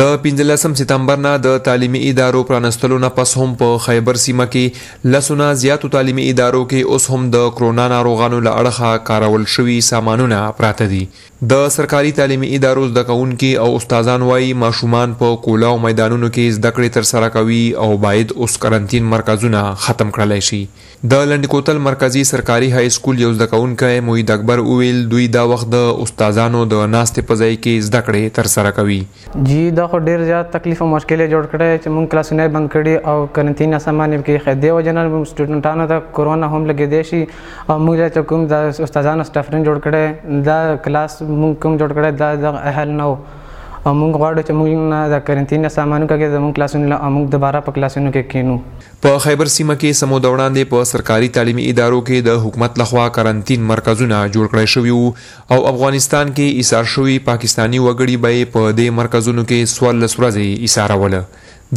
د پنځلسم ستمبر نه د تعلیمي ادارو پرانستلو نه پس هم په خیبر سیمه کې لسو نه زیاتو تعلیمي ادارو کې اوس هم د کرونا ناروغانو له اړخه کارول شوي سامانونه پراته دي. د سرکاري تعلیمي ادارو زده کوونکي او استادان وايي، ماشومان په کولاو میدانونو کې زده کړې ترسره کوي او باید اوس قرنطین مرکزونه ختم کړلی شي. د لنډکوتل مرکزي سرکاري های سکول یو زده کوونکی معید اکبر وویل، دوی دا وخت د استادانو د ناستې په ځای کې زده کړې ترسره کوي. جی دا خو ډیر زیات تکلیف او مشکل یې جوړ کړی چې مونږ کلاسونه یې بند کړي او قرنطینه سامان یې پکې ایښی دې وجه نه سټوډنټانو ته کرونا هم لګیدې شي او مونږ له چې کوم د استادانو سټفرین جوړ کړی دا کلاس مونږ کوم جوړ کړی دا د اهل نه او مونږ غواړو چې مونږ نه د قرنطینه سامانو کګې زمونږ کلاسونه له مونږ دوباره په کلاسونو کې کینو. په خیبر سیمه کې څه موده وړاندې په سرکاري تعلیمي ادارو کې د حکومت لخوا قرنطین مرکزونه جوړ کړی شوي وو او افغانستان کې ایسار شوي پاکستاني وګړي به یې په دې مرکزونو کې څوارلس ورځې ایساروله.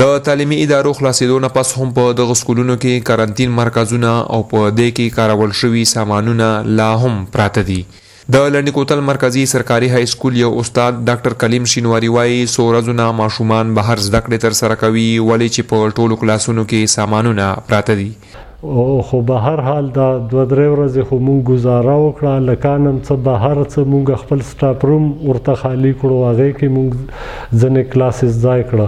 د تعلیمي ادارو خلاصېدو نه پس هم په دغو سکولونو کې قرنطین مرکزونه او په دې کې کارول شوي سامانونه لا هم پراته دي. د لنډي کوتل مرکزي سرکاري های سکول یو استاد ډاکټر کلیم شینواري وايي، څو ورځو نه ماشومان بهر زده کړې تر سره کوي، ولې چې په ټولو کلاسونو کې سامانونه پراته دي. خو به هر حال دا دوه درې ورځې خو مونږ ګوزاره وکړه، هلکان هم څه بهر څه مونږ خپل سټاف روم ورته خالي کړو، هغې کې مونږ ځنې کلاسز ځای کړه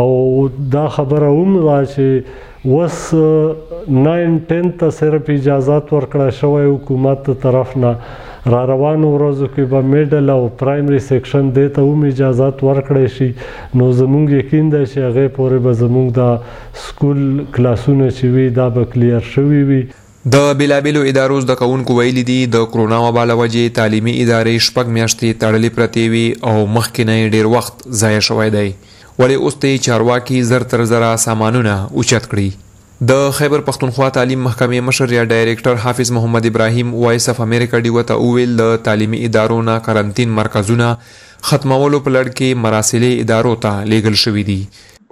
او دا خبره هم وه چې وس ناین ټین ته صرف اجازات ورکړای شوی حکومت د طرف نه را روانو ورځو کې به میډل او پرایمري سیکشن دې ته هم اجازات ورکړی شي نو زمونږ یقین دی چې هغه پورې به زمونږ دا سکول کلاسونه چې وي دا به کلیر شوي وي. د بېلابېلو ادارو زده کوونکو ویلي دي، د کرونا وبا له وجې تعلیمي ادارې شپږ میاشتې تړلې پرتې وې او مخکې نه یې ډېر وخت ضایع شوی دی. ولې اوس دې چارواکي زر تر زره سامانونه اوچت کړي. د خیبر پښتونخوا تعلیم محکمې مشر یا ډایریکټر حافظ محمد ابراهیم وایس اف امریکا ډیوه ته وویل د تعلیمي ادارو نه قرنطین مرکزونه ختمولو په لړ کې مراسلې ادارو ته لیږل شوي دي.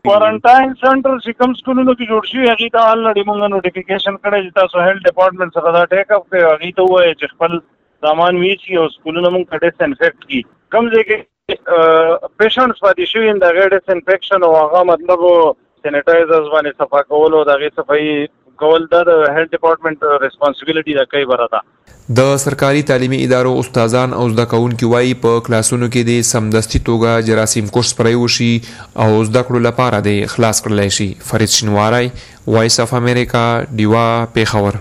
قرنطین سنټرز چې کوم سکولونو کې جوړ شوي هغوی ته الرډي موږ نوټیفیکیشن کړی چې تاسو هیلت ډیپارټمنټ څخه دا ټیک اف کړئ او هغوی ته ووایئ چې خپل سامان ویوسي او سکولونه موږ ته ډیس انفیکټ کړي کوم ځای کې پیشنټس پاتې شوي د هغې ډس انفیکشن او هغه مطلب سینیټایزرز باندې صفا کول او د هغې صفایي کول دا د هیلت ډپارټمنټ ریسپانسیبیلیټي ده کوي بره ده د سرکاري تعلیمي ادارو استادان او زده کوونکي وایي په کلاسونو کې دې سمدستي توګه جراثیم کش سپرای وشي او زده کړو لپاره دې خلاص کړلی شي فرید شینواری وایس اف امریکا ډیوه پیښور